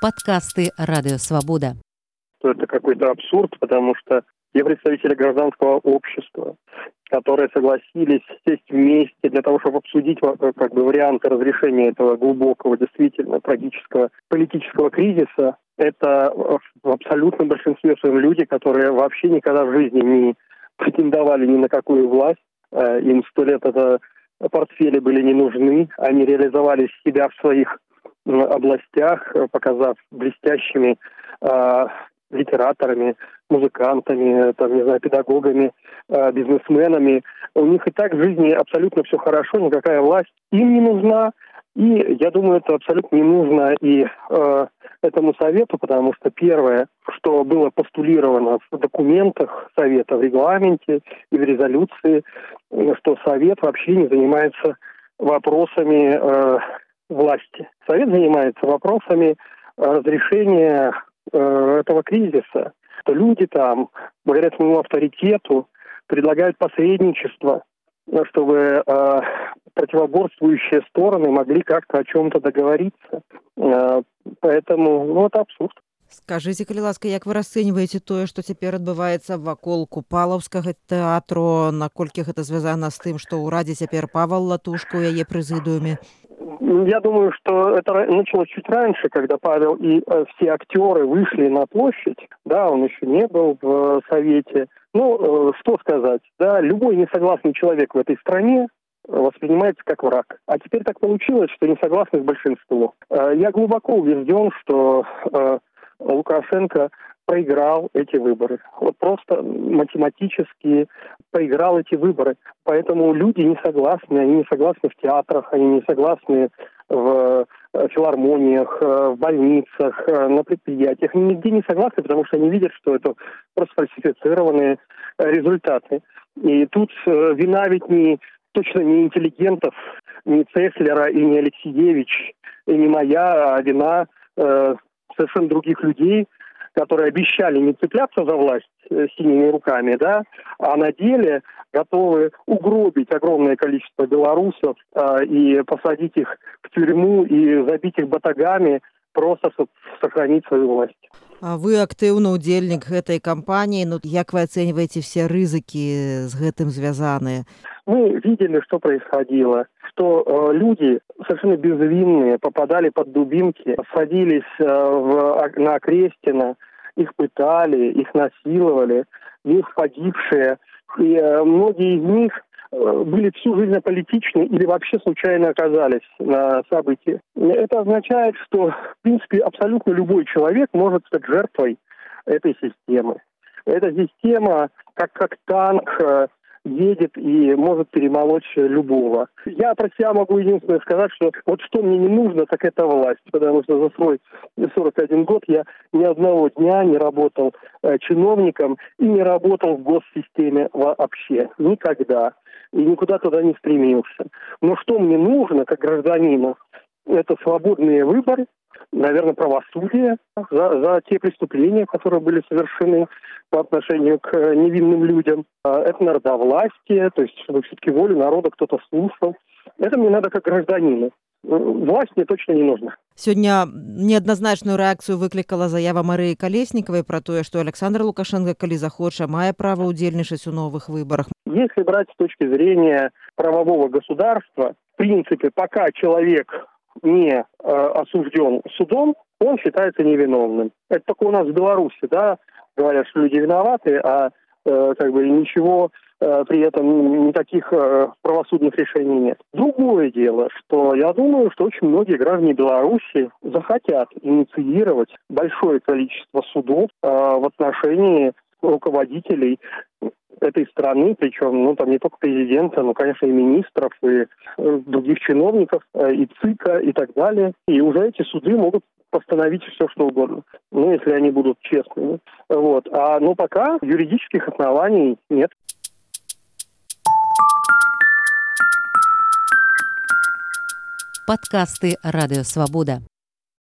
Подкасты «Радио Свобода». Это какой-то абсурд, потому что те представители гражданского общества, которые согласились сесть вместе для того, чтобы обсудить как бы, варианты разрешения этого глубокого, действительно трагического политического кризиса, это в абсолютном большинстве своем люди, которые вообще никогда в жизни не претендовали ни на какую власть. Э, им сто лет это портфели были не нужны. Они реализовали себя в своих областях, э, показав блестящими э, литераторами, музыкантами, там, не знаю, педагогами, э, бизнесменами. У них и так в жизни абсолютно все хорошо, никакая власть им не нужна. И я думаю, это абсолютно не нужно и э, этому совету, потому что первое, что было постулировано в документах совета, в регламенте и в резолюции, что совет вообще не занимается вопросами э, власти. Совет занимается вопросами разрешения э, этого кризиса. Что люди там, благодаря своему авторитету, предлагают посредничество, чтобы э, противоборствующие стороны могли как-то о чем-то договориться. Э, поэтому, ну, это абсурд. Скажите, калі ласка як вы расцэньваеце тое што цяпер адбываецца вакол купалаўскага тэатру наколькі гэта звязана з тым што ўрадзе цяпер павал латушка ў яе прэзідыуме Я думаю, что это началось чуть раньше, когда Павел и э, все актеры вышли на площадь. Да, он еще не был в э, Совете. Ну, э, что сказать, да, любой несогласный человек в этой стране воспринимается как враг. А теперь так получилось, что несогласных большинство. Я глубоко убежден, что Лукашенко проиграл эти выборы. Вот просто математически проиграл эти выборы. Поэтому люди не согласны, они не согласны в театрах, они не согласны в э, филармониях, э, в больницах, э, на предприятиях. Они нигде не согласны, потому что они видят, что это просто фальсифицированные результаты. И тут вина ведь не точно не интеллигентов, не Цеслера и не Алексеевич, и не моя, а вина совершенно других людей, которые обещали не цепляться за власть э, синими руками, да, а на деле готовы угробить огромное количество белорусов э, и посадить их в тюрьму и забить их батагами, просто чтобы сохранить свою власть. А вы актыўны ўдзельнік гэтай кампаніі ну як вы ацэньваеце все рызыкі з гэтым звязаныя мы видели что происходило что э, люди совершенно безвинные попадали под дубинки садились э, в, на окрестина их пытали их насиловали есть погибшие и э, многие из них были всю жизнь аполитичны или вообще случайно оказались на событии. Это означает, что, в принципе, абсолютно любой человек может стать жертвой этой системы. Эта система, как, как танк, едет и может перемолоть любого. Я про себя могу единственное сказать, что вот что мне не нужно, так это власть, потому что за свой 41 год я ни одного дня не работал э, чиновником и не работал в госсистеме вообще. Никогда. И никуда туда не стремился. Но что мне нужно, как гражданину, это свободные выборы, наверное, правосудие за, за те преступления, которые были совершены по отношению к э, невинным людям. А, это народовластие, то есть чтобы все-таки волю народа кто-то слушал. Это мне надо как гражданину. Э, власть мне точно не нужна. Сёння неадназначную рэакцыю выклікала заява Марыі Калеснікавай пра тое, што Александр Лукашенко, калі захоча, мае права ўдзельнічаць у новых выборах. Если брать с точки зрения правового государства, в принципе, пока человек не э, осужден судом, он считается невиновным. Это только у нас в Беларуси, да, говорят, что люди виноваты, а э, как бы ничего э, при этом никаких правосудных решений нет. Другое дело, что я думаю, что очень многие граждане Беларуси захотят инициировать большое количество судов в отношении руководителей этой страны, причем, ну, там не только президента, но, конечно, и министров, и э, других чиновников, э, и ЦИКа, и так далее. И уже эти суды могут постановить все, что угодно. Ну, если они будут честными. Вот. А, ну, пока юридических оснований нет. Подкасты «Радио Свобода».